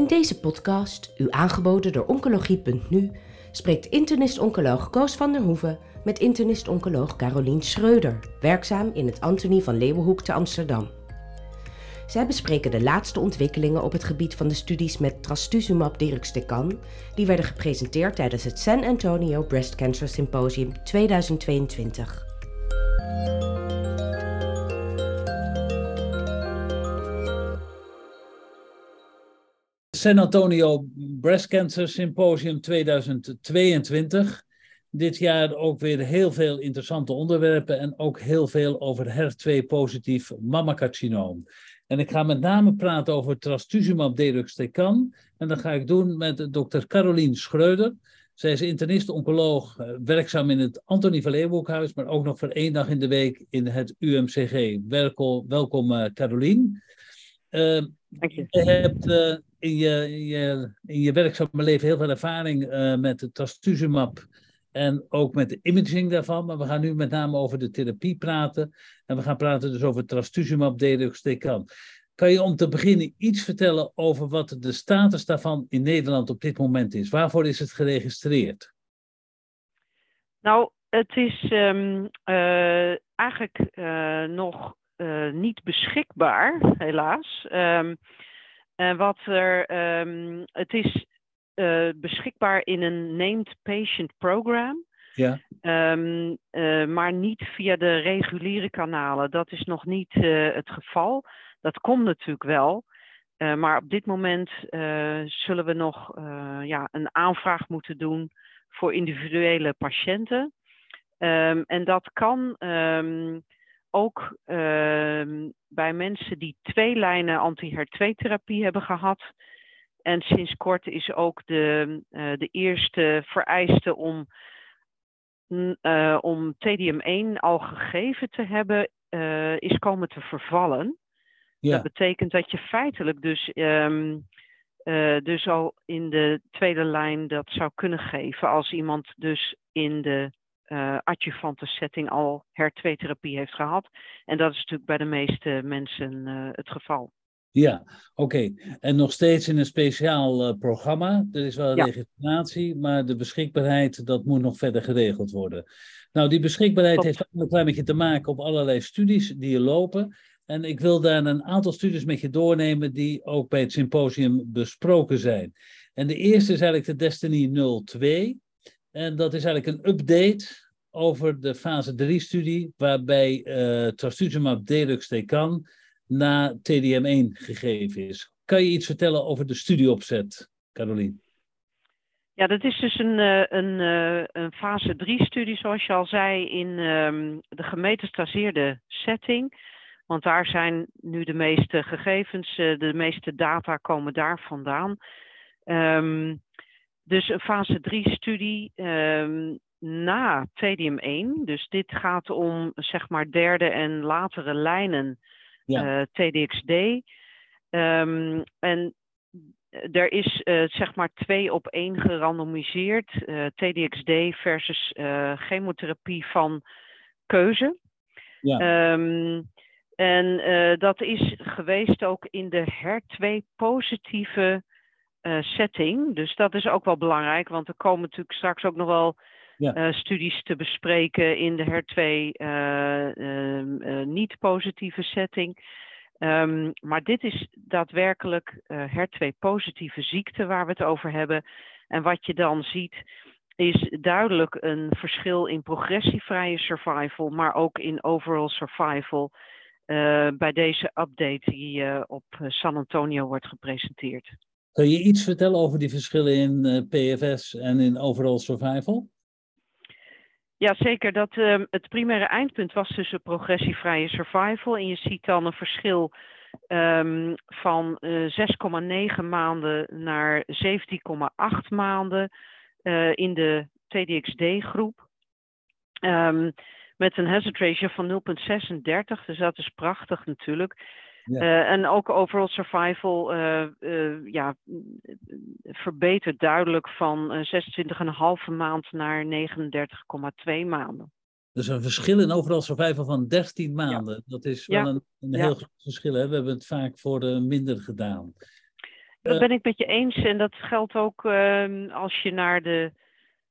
In deze podcast, u aangeboden door Oncologie.nu, spreekt internist-oncoloog Koos van der Hoeven met internist-oncoloog Carolien Schreuder, werkzaam in het Antonie van Leeuwenhoek te Amsterdam. Zij bespreken de laatste ontwikkelingen op het gebied van de studies met trastuzumab deruxtecan, die werden gepresenteerd tijdens het San Antonio Breast Cancer Symposium 2022. San Antonio Breast Cancer Symposium 2022. Dit jaar ook weer heel veel interessante onderwerpen en ook heel veel over HER2-positief mammacarcinoom. En ik ga met name praten over trastuzumab deruxtecan. En dat ga ik doen met dokter Carolien Schreuder. Zij is internist-oncoloog, eh, werkzaam in het Antonie van Leeuwenhoekhuis, maar ook nog voor één dag in de week in het UMCG. Welkom, welkom uh, Carolien. Uh, Dank je. je hebt uh, in, je, in, je, leven heel veel ervaring met het trastuzumab en ook met de imaging daarvan. Maar we gaan nu met name over de therapie praten. En we gaan praten dus over trastuzumab deruxtecan. Kan je om te beginnen iets vertellen over wat de status daarvan in Nederland op dit moment is? Waarvoor is het geregistreerd? Nou, het is um, uh, eigenlijk uh, nog niet beschikbaar, helaas. Um, wat er, um, het is uh, beschikbaar in een named patient program. Ja. Um, uh, maar niet via de reguliere kanalen. Dat is nog niet uh, het geval. Dat komt natuurlijk wel. maar op dit moment zullen we nog ja, een aanvraag moeten doen voor individuele patiënten. Um, en dat kan um, ook bij mensen die twee lijnen anti-HER2-therapie hebben gehad en sinds kort is ook de, uh, de eerste vereiste om, uh, om TDM1 al gegeven te hebben, uh, is komen te vervallen. Ja. Dat betekent dat je feitelijk dus, um, dus al in de tweede lijn dat zou kunnen geven als iemand dus in de adjuvante setting al HER2-therapie heeft gehad. En dat is natuurlijk bij de meeste mensen het geval. Ja, oké. En nog steeds in een speciaal uh, programma. Er is wel ja. registratie, maar de beschikbaarheid, dat moet nog verder geregeld worden. Nou, die beschikbaarheid Top. heeft ook een klein beetje te maken op allerlei studies die er lopen. En ik wil daar een aantal studies met je doornemen die ook bij het symposium besproken zijn. En de eerste is eigenlijk de Destiny 02. En dat is eigenlijk een update over de fase 3-studie, waarbij uh, trastuzumab deruxtecan na TDM1 gegeven is. Kan je iets vertellen over de studieopzet, Carolien? Ja, dat is dus een, eh, een, eh, een fase 3-studie, zoals je al zei, in um, de gemetastaseerde setting. Want daar zijn nu de meeste gegevens, de meeste data komen daar vandaan. Um, dus een fase 3-studie um, ehm, na TDM1. Dus dit gaat om zeg maar derde en latere lijnen ja. uh, TDXD. Um, en er is uh, zeg maar twee op één gerandomiseerd. Uh, eh, TDXD versus chemotherapie van keuze. Ja. Um, en dat is geweest ook in de HER2-positieve setting. Dus dat is ook wel belangrijk, want er komen natuurlijk straks ook nog wel ja. uh, studies te bespreken in de HER2 uh, uh, niet-positieve setting. Um, maar dit is daadwerkelijk HER2-positieve ziekte waar we het over hebben. En wat je dan ziet is duidelijk een verschil in progressievrije survival, maar ook in overall survival. bij deze update die op San Antonio wordt gepresenteerd. Kun je iets vertellen over die verschillen in PFS en in overall survival? Ja, zeker. Dat, uh, het primaire eindpunt was tussen progressievrije survival. En je ziet dan een verschil um, van uh, eh, 6,9 maanden naar 17,8 maanden uh, in de TDXD-groep. Ehm, met een hazard ratio van 0,36, dus dat is prachtig natuurlijk. Ja. Uh, en ook overall survival uh, uh, ja, verbetert duidelijk van 26,5 maand naar 39,2 maanden. Dus een verschil in overall survival van 13 maanden. Ja. Dat is wel ja. een, een heel groot verschil. Hè? We hebben het vaak voor minder gedaan. Dat ben ik met je eens en dat geldt ook ehm, als je naar de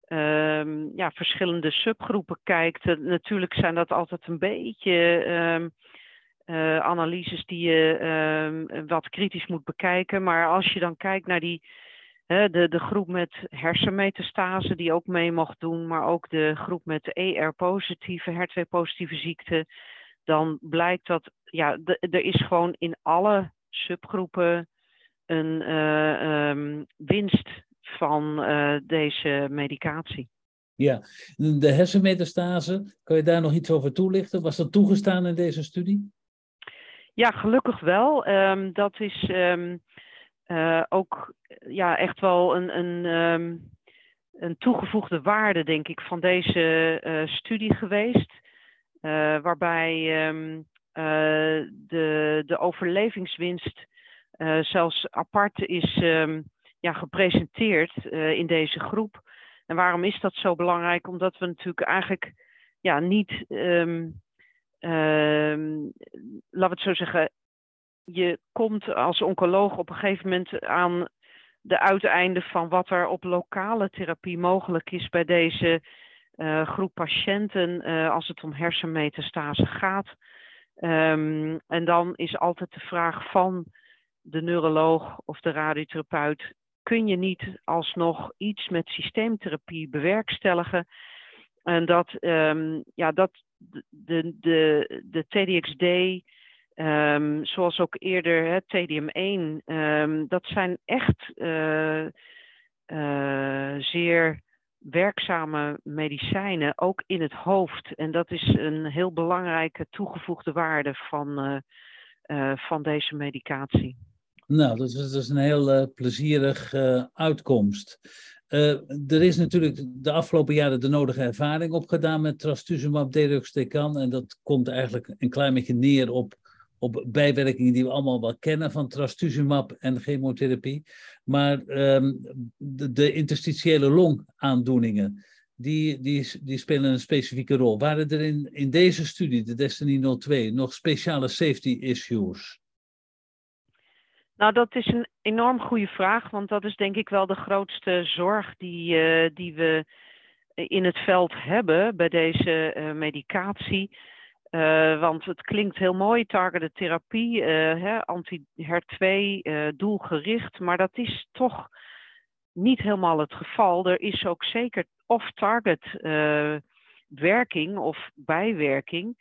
ehm, ja, verschillende subgroepen kijkt. Uh, natuurlijk zijn dat altijd een beetje um, uh, analyses die je wat kritisch moet bekijken. Maar als je dan kijkt naar die, de, de groep met hersenmetastase die ook mee mocht doen, maar ook de groep met ER-positieve, HER2-positieve ziekte, dan blijkt dat ja, er is gewoon in alle subgroepen een uh, um, winst van uh, deze medicatie. Ja, de hersenmetastase, kan je daar nog iets over toelichten? Was dat toegestaan in deze studie? Ja, gelukkig wel. Um, dat is um, uh, ook ja, echt wel een, een, um, een toegevoegde waarde, denk ik, van deze uh, studie geweest. Uh, waarbij de, de overlevingswinst zelfs apart is ja, gepresenteerd in deze groep. En waarom is dat zo belangrijk? Omdat we natuurlijk eigenlijk ja, niet, laten we het zo zeggen, je komt als oncoloog op een gegeven moment aan de uiteinden van wat er op lokale therapie mogelijk is bij deze uh, groep patiënten als het om hersenmetastase gaat. Um, en dan is altijd de vraag van de neuroloog of de radiotherapeut, kun je niet alsnog iets met systeemtherapie bewerkstelligen. En dat, um, ja, dat de, de, de TDXD, ehm, zoals ook eerder het TDM1, um, dat zijn echt uh, uh, zeer werkzame medicijnen, ook in het hoofd. En dat is een heel belangrijke toegevoegde waarde van, uh, van deze medicatie. Nou, dat is, een heel plezierig uh, uitkomst. Uh, er is natuurlijk de afgelopen jaren de nodige ervaring opgedaan met trastuzumab deruxtecan. En dat komt eigenlijk een klein beetje neer op, op bijwerkingen die we allemaal wel kennen van trastuzumab en chemotherapie. Maar um, de, de interstitiële longaandoeningen, die, die, die spelen een specifieke rol. Waren er in, in deze studie, de Destiny 02, nog speciale safety issues? Nou, dat is een enorm goede vraag, want dat is denk ik wel de grootste zorg die, uh, die we in het veld hebben bij deze uh, medicatie. Uh, want het klinkt heel mooi, targeted therapie, anti-HER2, doelgericht, maar dat is toch niet helemaal het geval. Er is ook zeker off-target werking of bijwerking.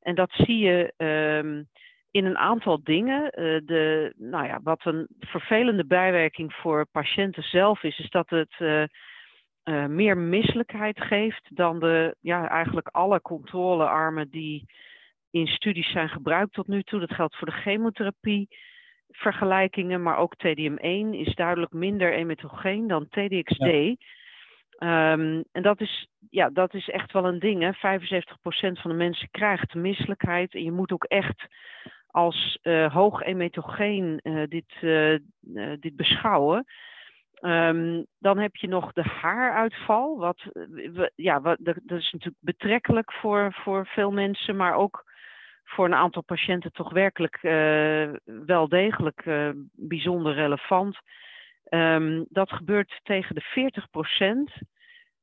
En dat zie je ehm, in een aantal dingen. Uh, de, nou ja, wat een vervelende bijwerking voor patiënten zelf is, is dat het uh, uh, meer misselijkheid geeft dan de, ja, eigenlijk alle controlearmen die in studies zijn gebruikt tot nu toe. Dat geldt voor de chemotherapie vergelijkingen, maar ook TDM1 is duidelijk minder emetogeen dan TDXD. Ja. Um, en dat is, ja, dat is echt wel een ding. Hè? 75% van de mensen krijgt misselijkheid. En je moet ook echt als uh, hoog emetogeen uh, dit, uh, dit beschouwen. Um, dan heb je nog de haaruitval. Wat, ja, wat, dat is natuurlijk betrekkelijk voor, voor veel mensen, maar ook voor een aantal patiënten toch werkelijk wel degelijk bijzonder relevant. Um, dat gebeurt tegen de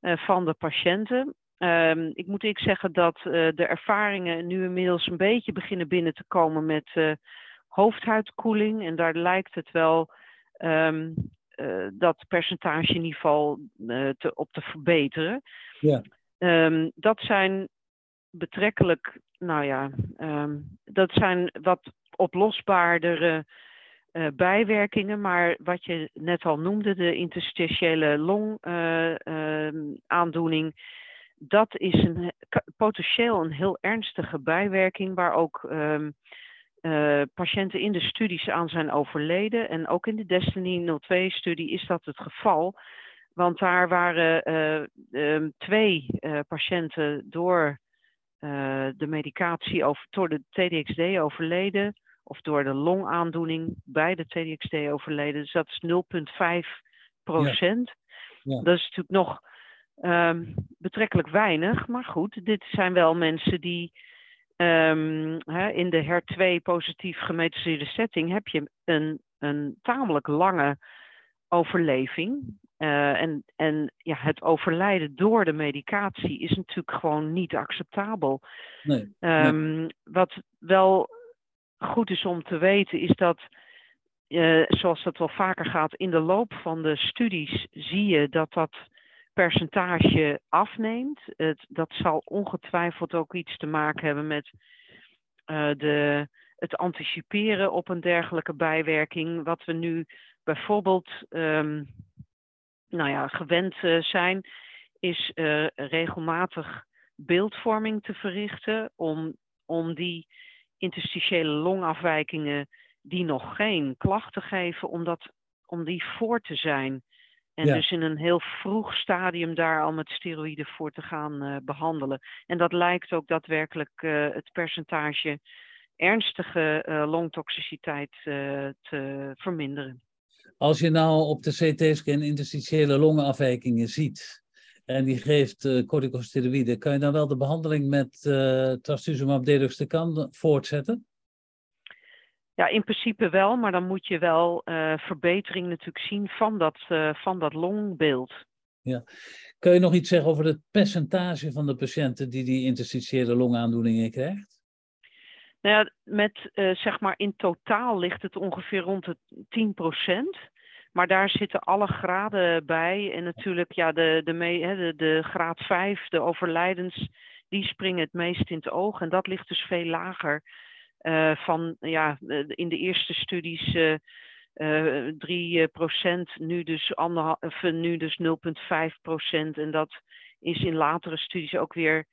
40% van de patiënten. Um, ik moet ik zeggen dat uh, de ervaringen nu inmiddels een beetje beginnen binnen te komen met uh, hoofdhuidkoeling. En daar lijkt het wel um, uh, dat percentage in ieder geval te, op te verbeteren. Ja. Um, dat zijn betrekkelijk, nou ja, dat zijn wat oplosbaardere bijwerkingen. Maar wat je net al noemde, de interstitiële longaandoening dat is een, potentieel een heel ernstige bijwerking waar ook um, uh, patiënten in de studies aan zijn overleden. En ook in de Destiny 02-studie is dat het geval. Want daar waren uh, um, twee uh, patiënten door de medicatie, over, door de TDXD overleden. Of door de longaandoening bij de TDXD overleden. Dus dat is 0,5 procent. Ja. Ja. Dat is natuurlijk nog Um, betrekkelijk weinig, maar goed, dit zijn wel mensen die um, hè, in de HER2 positief gemetastaseerde setting heb je een een tamelijk lange overleving. Uh, en en ja, het overlijden door de medicatie is natuurlijk gewoon niet acceptabel. Nee, um, Wat wel goed is om te weten, is dat, uh, zoals dat wel vaker gaat, in de loop van de studies zie je dat dat percentage afneemt. Het, dat zal ongetwijfeld ook iets te maken hebben met uh, de, het anticiperen op een dergelijke bijwerking. Wat we nu bijvoorbeeld um, nou ja, gewend uh, zijn, is uh, regelmatig beeldvorming te verrichten om, om die interstitiële longafwijkingen die nog geen klachten geven, om, dat, om die voor te zijn. En dus in een heel vroeg stadium daar al met steroïden voor te gaan uh, behandelen. En dat lijkt ook daadwerkelijk uh, het percentage ernstige uh, longtoxiciteit te verminderen. Als je nou op de CT-scan interstitiële longenafwijkingen ziet en die geeft corticosteroïden, kan je dan wel de behandeling met trastuzumab deruxtecan voortzetten? Ja, in principe wel, maar dan moet je wel uh, verbetering natuurlijk zien van dat, van dat longbeeld. Ja. Kun je nog iets zeggen over het percentage van de patiënten die die interstitiële longaandoeningen krijgt? Nou ja, met uh, zeg maar in totaal ligt het ongeveer rond de 10 procent. Maar daar zitten alle graden bij. En natuurlijk, ja, de, de, de, de graad 5, de overlijdens, die springen het meest in het oog. En dat ligt dus veel lager. Uh, van, ja, in de eerste studies uh, uh, 3 procent, nu dus, anderhalf, nu dus 0,5 procent. En dat is in latere studies ook weer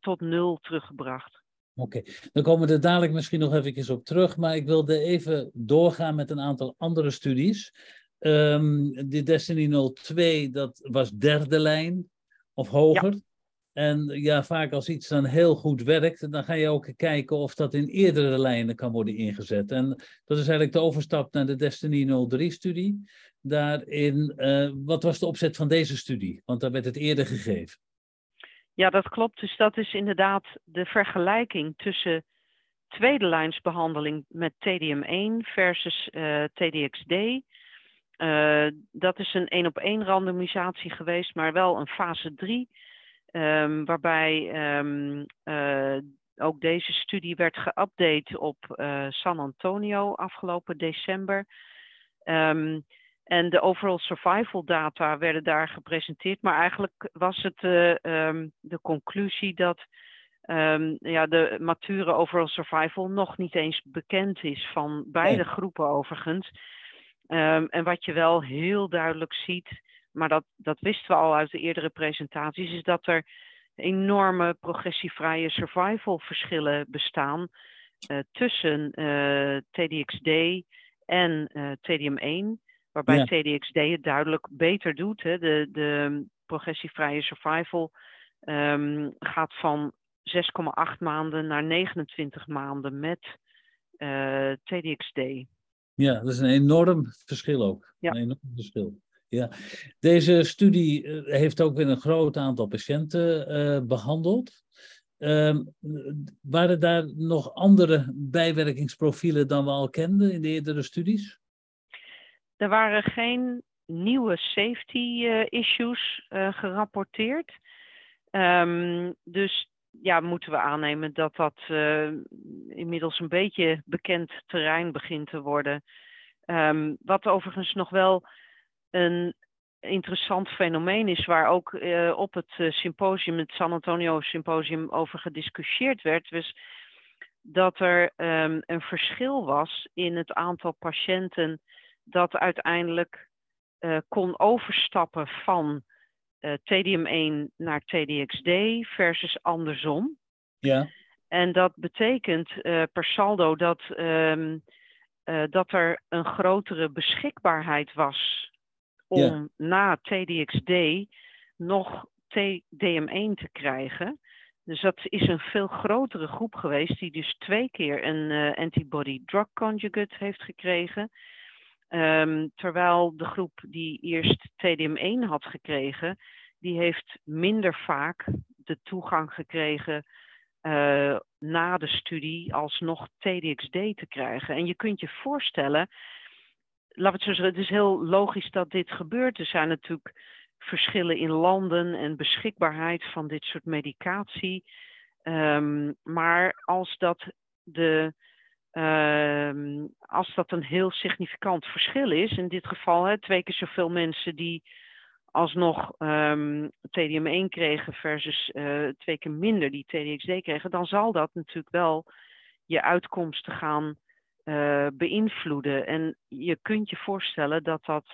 tot nul teruggebracht. Oké, dan komen we er dadelijk misschien nog even op terug, maar ik wilde even doorgaan met een aantal andere studies. Um, de Destiny 02, dat was derde lijn of hoger. En ja, vaak als iets dan heel goed werkt, dan ga je ook kijken of dat in eerdere lijnen kan worden ingezet. En dat is eigenlijk de overstap naar de Destiny 03-studie. Daarin, uh, wat was de opzet van deze studie? Want daar werd het eerder gegeven. Ja, dat klopt. Dus dat is inderdaad de vergelijking tussen tweede lijnsbehandeling met TDM1 versus eh, TDXD. Uh, dat is een één op één randomisatie geweest, maar wel een fase 3. Um, ehm, waarbij um, uh, ook deze studie werd geüpdate op San Antonio afgelopen december. Um, en de overall survival data werden daar gepresenteerd. Maar eigenlijk was het uh, um, de conclusie dat ja, de mature overall survival nog niet eens bekend is van beide nee. groepen overigens. En wat je wel heel duidelijk ziet, maar dat, dat wisten we al uit de eerdere presentaties, is dat er enorme progressievrije survival verschillen bestaan uh, tussen uh, TDXD en TDM1. Waarbij TDXD het duidelijk beter doet. Hè. De, de progressievrije survival um, gaat van 6,8 maanden naar 29 maanden met eh, TDXD. Ja, dat is een enorm verschil ook. Ja. Een enorm verschil. Deze studie eh, heeft ook weer een groot aantal patiënten uh, behandeld. Um, waren daar nog andere bijwerkingsprofielen dan we al kenden in de eerdere studies? Er waren geen nieuwe safety uh, issues gerapporteerd. Um, dus ja, moeten we aannemen dat dat inmiddels een beetje bekend terrein begint te worden. Um, wat overigens nog wel een interessant fenomeen is, waar ook op het symposium, het San Antonio Symposium, over gediscussieerd werd, was dat er um, een verschil was in het aantal patiënten dat uiteindelijk uh, kon overstappen van uh, TDM1 naar TDXD versus andersom. Ja. En dat betekent uh, per saldo dat, um, dat er een grotere beschikbaarheid was om na TDXD nog TDM1 te krijgen. Dus dat is een veel grotere groep geweest die dus twee keer een antibody drug conjugate heeft gekregen. Um, terwijl de groep die eerst TDM1 had gekregen, die heeft minder vaak de toegang gekregen uh, na de studie alsnog TDXD te krijgen. En je kunt je voorstellen laat het zeggen, het is heel logisch dat dit gebeurt. Er zijn natuurlijk verschillen in landen en beschikbaarheid van dit soort medicatie. Um, maar als dat, de, um, als dat een heel significant verschil is, in dit geval hè, twee keer zoveel mensen die alsnog um, TDM1 kregen versus uh, twee keer minder die TDXD kregen, dan zal dat natuurlijk wel je uitkomsten gaan uh, beïnvloeden. En je kunt je voorstellen dat dat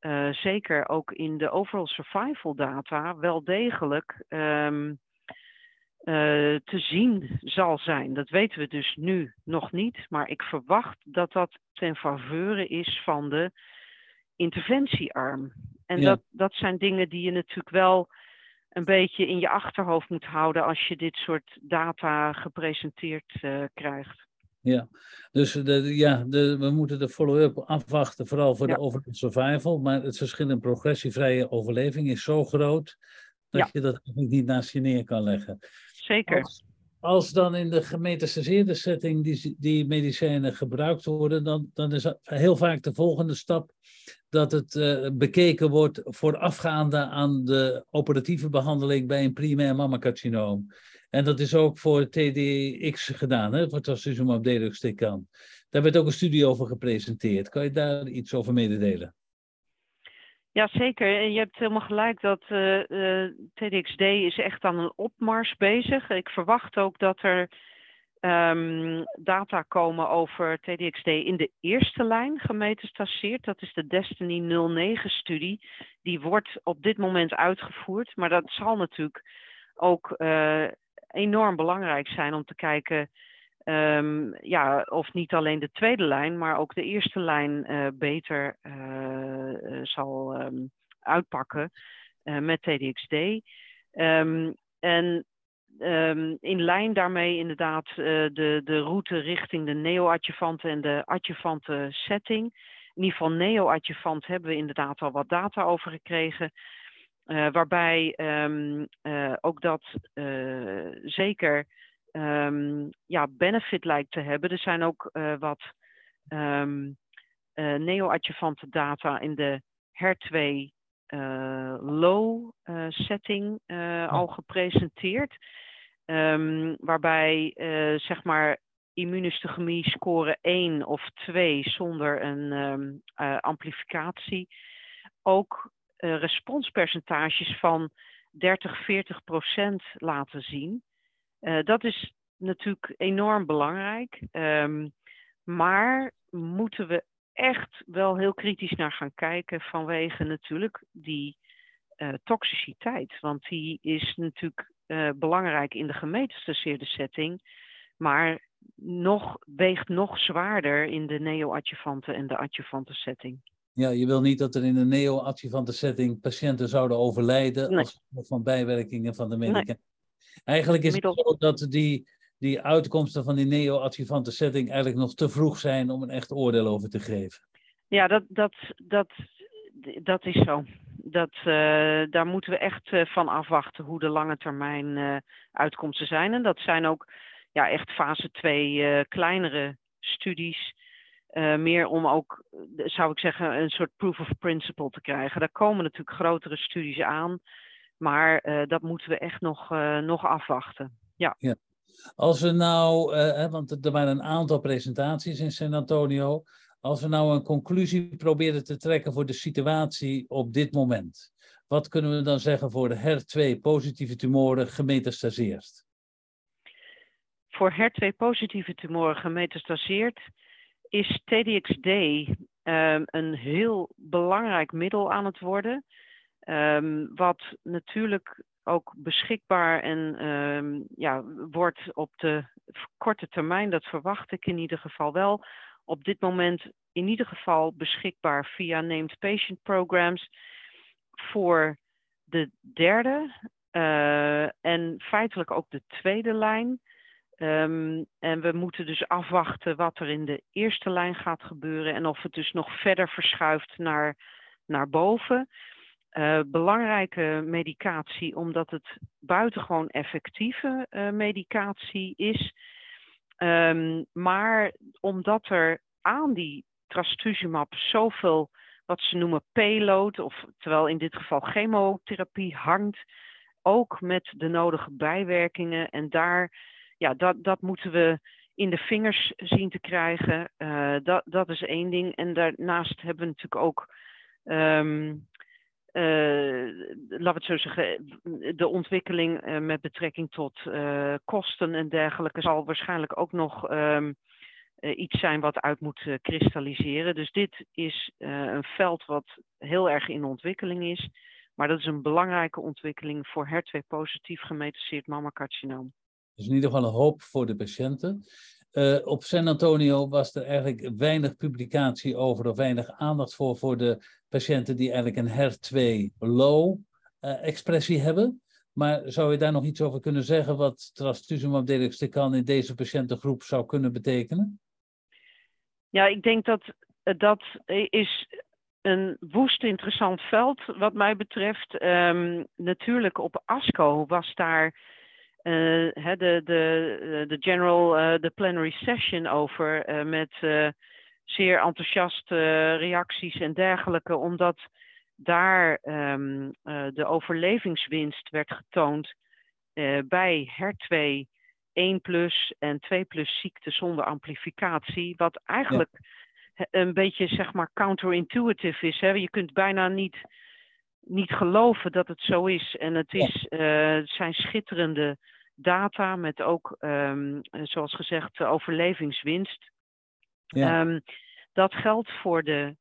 uh, zeker ook in de overall survival data wel degelijk um, uh, te zien zal zijn. Dat weten we dus nu nog niet, maar ik verwacht dat dat ten faveur is van de interventiearm. En ja. dat, dat zijn dingen die je natuurlijk wel een beetje in je achterhoofd moet houden als je dit soort data gepresenteerd uh, krijgt. Ja, dus de, ja, de, we moeten de follow-up afwachten, vooral voor ja. de overall survival. Maar het verschil in progressievrije overleving is zo groot dat ja. je dat eigenlijk niet naast je neer kan leggen. Zeker. Als, als dan in de gemetastaseerde setting die, die medicijnen gebruikt worden, dan, dan is heel vaak de volgende stap dat het uh, bekeken wordt voorafgaande aan de operatieve behandeling bij een primair mammacarcinoom. En dat is ook voor TDX gedaan, hè, voor trastuzumab deruxtecan. Daar werd ook een studie over gepresenteerd. Kan je daar iets over mededelen? Ja, zeker. Je hebt helemaal gelijk dat uh, uh, TDXD is echt aan een opmars bezig. Ik verwacht ook dat er um, data komen over TDXD in de eerste lijn gemetastaseerd. Dat is de Destiny 09-studie. Die wordt op dit moment uitgevoerd. Maar dat zal natuurlijk ook uh, enorm belangrijk zijn om te kijken um, ja, of niet alleen de tweede lijn, maar ook de eerste lijn uh, beter uh, zal um, uitpakken met TDXD. Um, en in lijn daarmee inderdaad de, de route richting de neoadjuvante en de adjuvante setting. In ieder geval neoadjuvant hebben we inderdaad al wat data over gekregen. Waarbij ook dat zeker um, ja, benefit lijkt te hebben. Er zijn ook wat um, neoadjuvante data in de HER2 uh, low setting al gepresenteerd. Waarbij zeg maar immunohistochemie score 1 of 2 zonder een amplificatie ook responspercentages van 30, 40 procent laten zien. Uh, dat is natuurlijk enorm belangrijk. Um, maar moeten we echt wel heel kritisch naar gaan kijken vanwege natuurlijk die uh, toxiciteit. Want die is natuurlijk belangrijk in de gemetastaseerde setting, maar nog, weegt nog zwaarder in de neoadjuvante en de adjuvante setting. Ja, je wil niet dat er in een neoadjuvante setting patiënten zouden overlijden nee. als van bijwerkingen van de medicatie. Nee. Eigenlijk is het zo dat die, die uitkomsten van die neo-adjuvante setting eigenlijk nog te vroeg zijn om een echt oordeel over te geven. Ja, dat, dat, dat, dat is zo. Dat, uh, daar moeten we echt uh, van afwachten hoe de lange termijn uh, uitkomsten zijn. En dat zijn ook ja, echt fase 2 kleinere studies. Meer om ook, zou ik zeggen, een soort proof of principle te krijgen. Daar komen natuurlijk grotere studies aan. Maar uh, dat moeten we echt nog, uh, nog afwachten. Ja. ja. Als we nou, want er waren een aantal presentaties in San Antonio. Als we nou een conclusie proberen te trekken voor de situatie op dit moment. Wat kunnen we dan zeggen voor de HER2-positieve tumoren gemetastaseerd? Voor HER2-positieve tumoren gemetastaseerd is TDXD een heel belangrijk middel aan het worden. Um, wat natuurlijk ook beschikbaar en um, ja, wordt op de korte termijn, dat verwacht ik in ieder geval wel, op dit moment in ieder geval beschikbaar via named patient programs voor de derde uh, en feitelijk ook de tweede lijn. Um, en we moeten dus afwachten wat er in de eerste lijn gaat gebeuren en of het dus nog verder verschuift naar, naar boven. Uh, belangrijke medicatie, omdat het buitengewoon effectieve uh, medicatie is. Um, maar omdat er aan die trastuzumab zoveel wat ze noemen payload, of terwijl in dit geval chemotherapie hangt, ook met de nodige bijwerkingen. En daar, ja, dat, dat moeten we in de vingers zien te krijgen. Uh, dat, dat is één ding. En daarnaast hebben we natuurlijk ook, um, uh, laten we het zo zeggen, de ontwikkeling uh, met betrekking tot kosten en dergelijke zal waarschijnlijk ook nog um, iets zijn wat uit moet kristalliseren. Dus dit is een veld wat heel erg in ontwikkeling is. Maar dat is een belangrijke ontwikkeling voor HER2-positief gemetaseerd mammacarcinoom. Dus in ieder geval een hoop voor de patiënten. Uh, op San Antonio was er eigenlijk weinig publicatie over of weinig aandacht voor voor de patiënten die eigenlijk een HER2-low uh, expressie hebben. Maar zou je daar nog iets over kunnen zeggen wat trastuzumab deruxtecan in deze patiëntengroep zou kunnen betekenen? Ja, ik denk dat dat is een woest interessant veld wat mij betreft. Um, natuurlijk op ASCO was daar uh, de, de, eh, de general, uh, de plenary session over met zeer enthousiaste reacties en dergelijke, omdat daar um, de overlevingswinst werd getoond bij HER2 1 plus en 2 plus ziekte zonder amplificatie, wat eigenlijk ja. een beetje zeg maar counterintuitive is. Hè? Je kunt bijna niet, niet geloven dat het zo is. En het, is, het zijn schitterende data met ook, um, zoals gezegd, overlevingswinst. Ja. Um, dat geldt voor de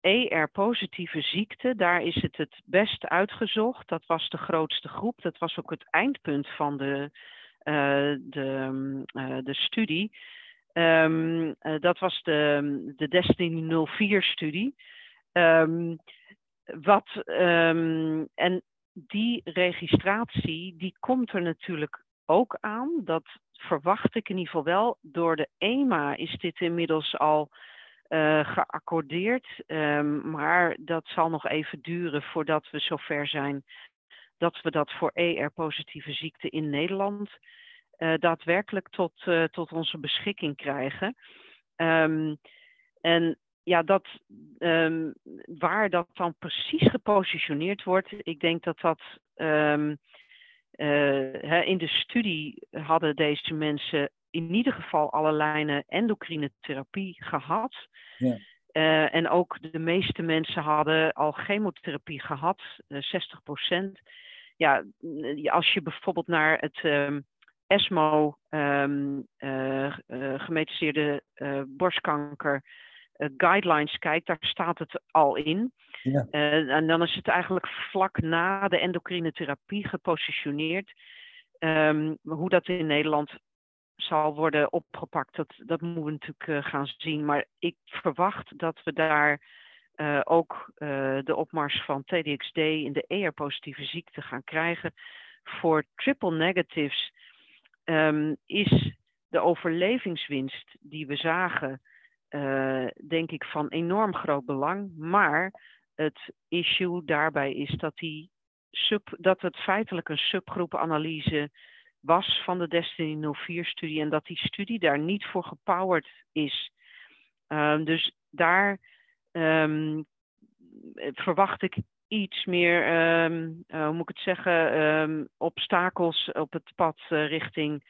ER-positieve ziekte. Daar is het het best uitgezocht. Dat was de grootste groep. Dat was ook het eindpunt van de, uh, de, uh, de studie. Um, uh, dat was de, de Destiny 04-studie. Wat, en die registratie, die komt er natuurlijk ook aan. Dat verwacht ik in ieder geval wel. Door de EMA is dit inmiddels al uh, geaccordeerd. Um, maar dat zal nog even duren voordat we zover zijn dat we dat voor ER-positieve ziekte in Nederland uh, daadwerkelijk tot, uh, tot onze beschikking krijgen. Um, en ja, dat, um, waar dat dan precies gepositioneerd wordt, ik denk dat dat um, uh, in de studie hadden deze mensen in ieder geval alle lijnen endocrine therapie gehad. Ja. Uh, en ook de meeste mensen hadden al chemotherapie gehad, uh, 60%. Ja, als je bijvoorbeeld naar het um, ESMO um, gemetaseerde borstkanker guidelines kijkt, daar staat het al in. Ja. Uh, en dan is het eigenlijk vlak na de endocrine therapie gepositioneerd. Um, hoe dat in Nederland zal worden opgepakt, dat, dat moeten we natuurlijk uh, gaan zien. Maar ik verwacht dat we daar uh, ook uh, de opmars van TDXD in de ER-positieve ziekte gaan krijgen. Voor triple negatives um, is de overlevingswinst die we zagen uh, denk ik van enorm groot belang. Maar het issue daarbij is dat, die sub, dat het feitelijk een subgroepenanalyse was van de Destiny 04-studie en dat die studie daar niet voor gepowerd is. Uh, dus daar um, verwacht ik iets meer, um, uh, hoe moet ik het zeggen, obstakels op het pad uh, richting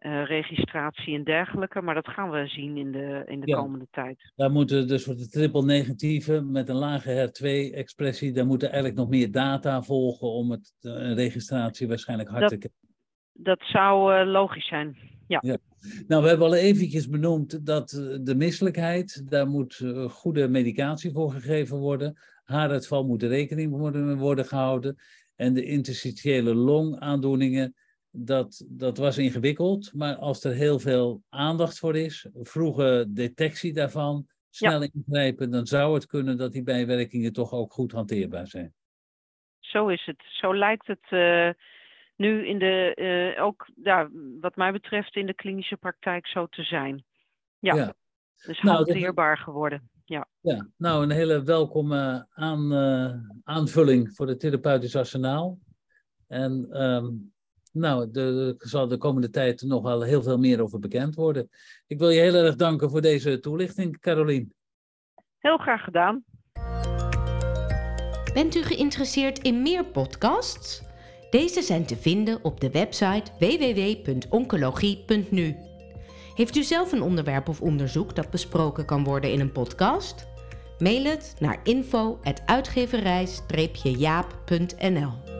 uh, registratie en dergelijke. Maar dat gaan we zien in de, in de ja, komende tijd. Daar moeten dus voor de triple negatieve met een lage HER2-expressie, daar moeten eigenlijk nog meer data volgen om het, uh, registratie waarschijnlijk hard dat, te krijgen. Dat zou uh, logisch zijn. Ja. ja. Nou, we hebben al eventjes benoemd dat de misselijkheid, daar moet goede medicatie voor gegeven worden. Haaruitval moet rekening worden, worden gehouden. En de interstitiële longaandoeningen, dat, dat was ingewikkeld, maar als er heel veel aandacht voor is, vroege detectie daarvan, snel ja. ingrijpen, dan zou het kunnen dat die bijwerkingen toch ook goed hanteerbaar zijn. Zo is het. Zo lijkt het uh, nu in de, uh, ook ja, wat mij betreft in de klinische praktijk zo te zijn. Ja, ja. dus nou, hanteerbaar dat... geworden. Ja. ja, nou een hele welkome aan, uh, aanvulling voor het therapeutisch arsenaal. En um, nou, er zal de komende tijd nog wel heel veel meer over bekend worden. Ik wil je heel erg danken voor deze toelichting, Carolien. Heel graag gedaan. Bent u geïnteresseerd in meer podcasts? Deze zijn te vinden op de website www.oncologie.nu. Heeft u zelf een onderwerp of onderzoek dat besproken kan worden in een podcast? Mail het naar info.uitgeverij-jaap.nl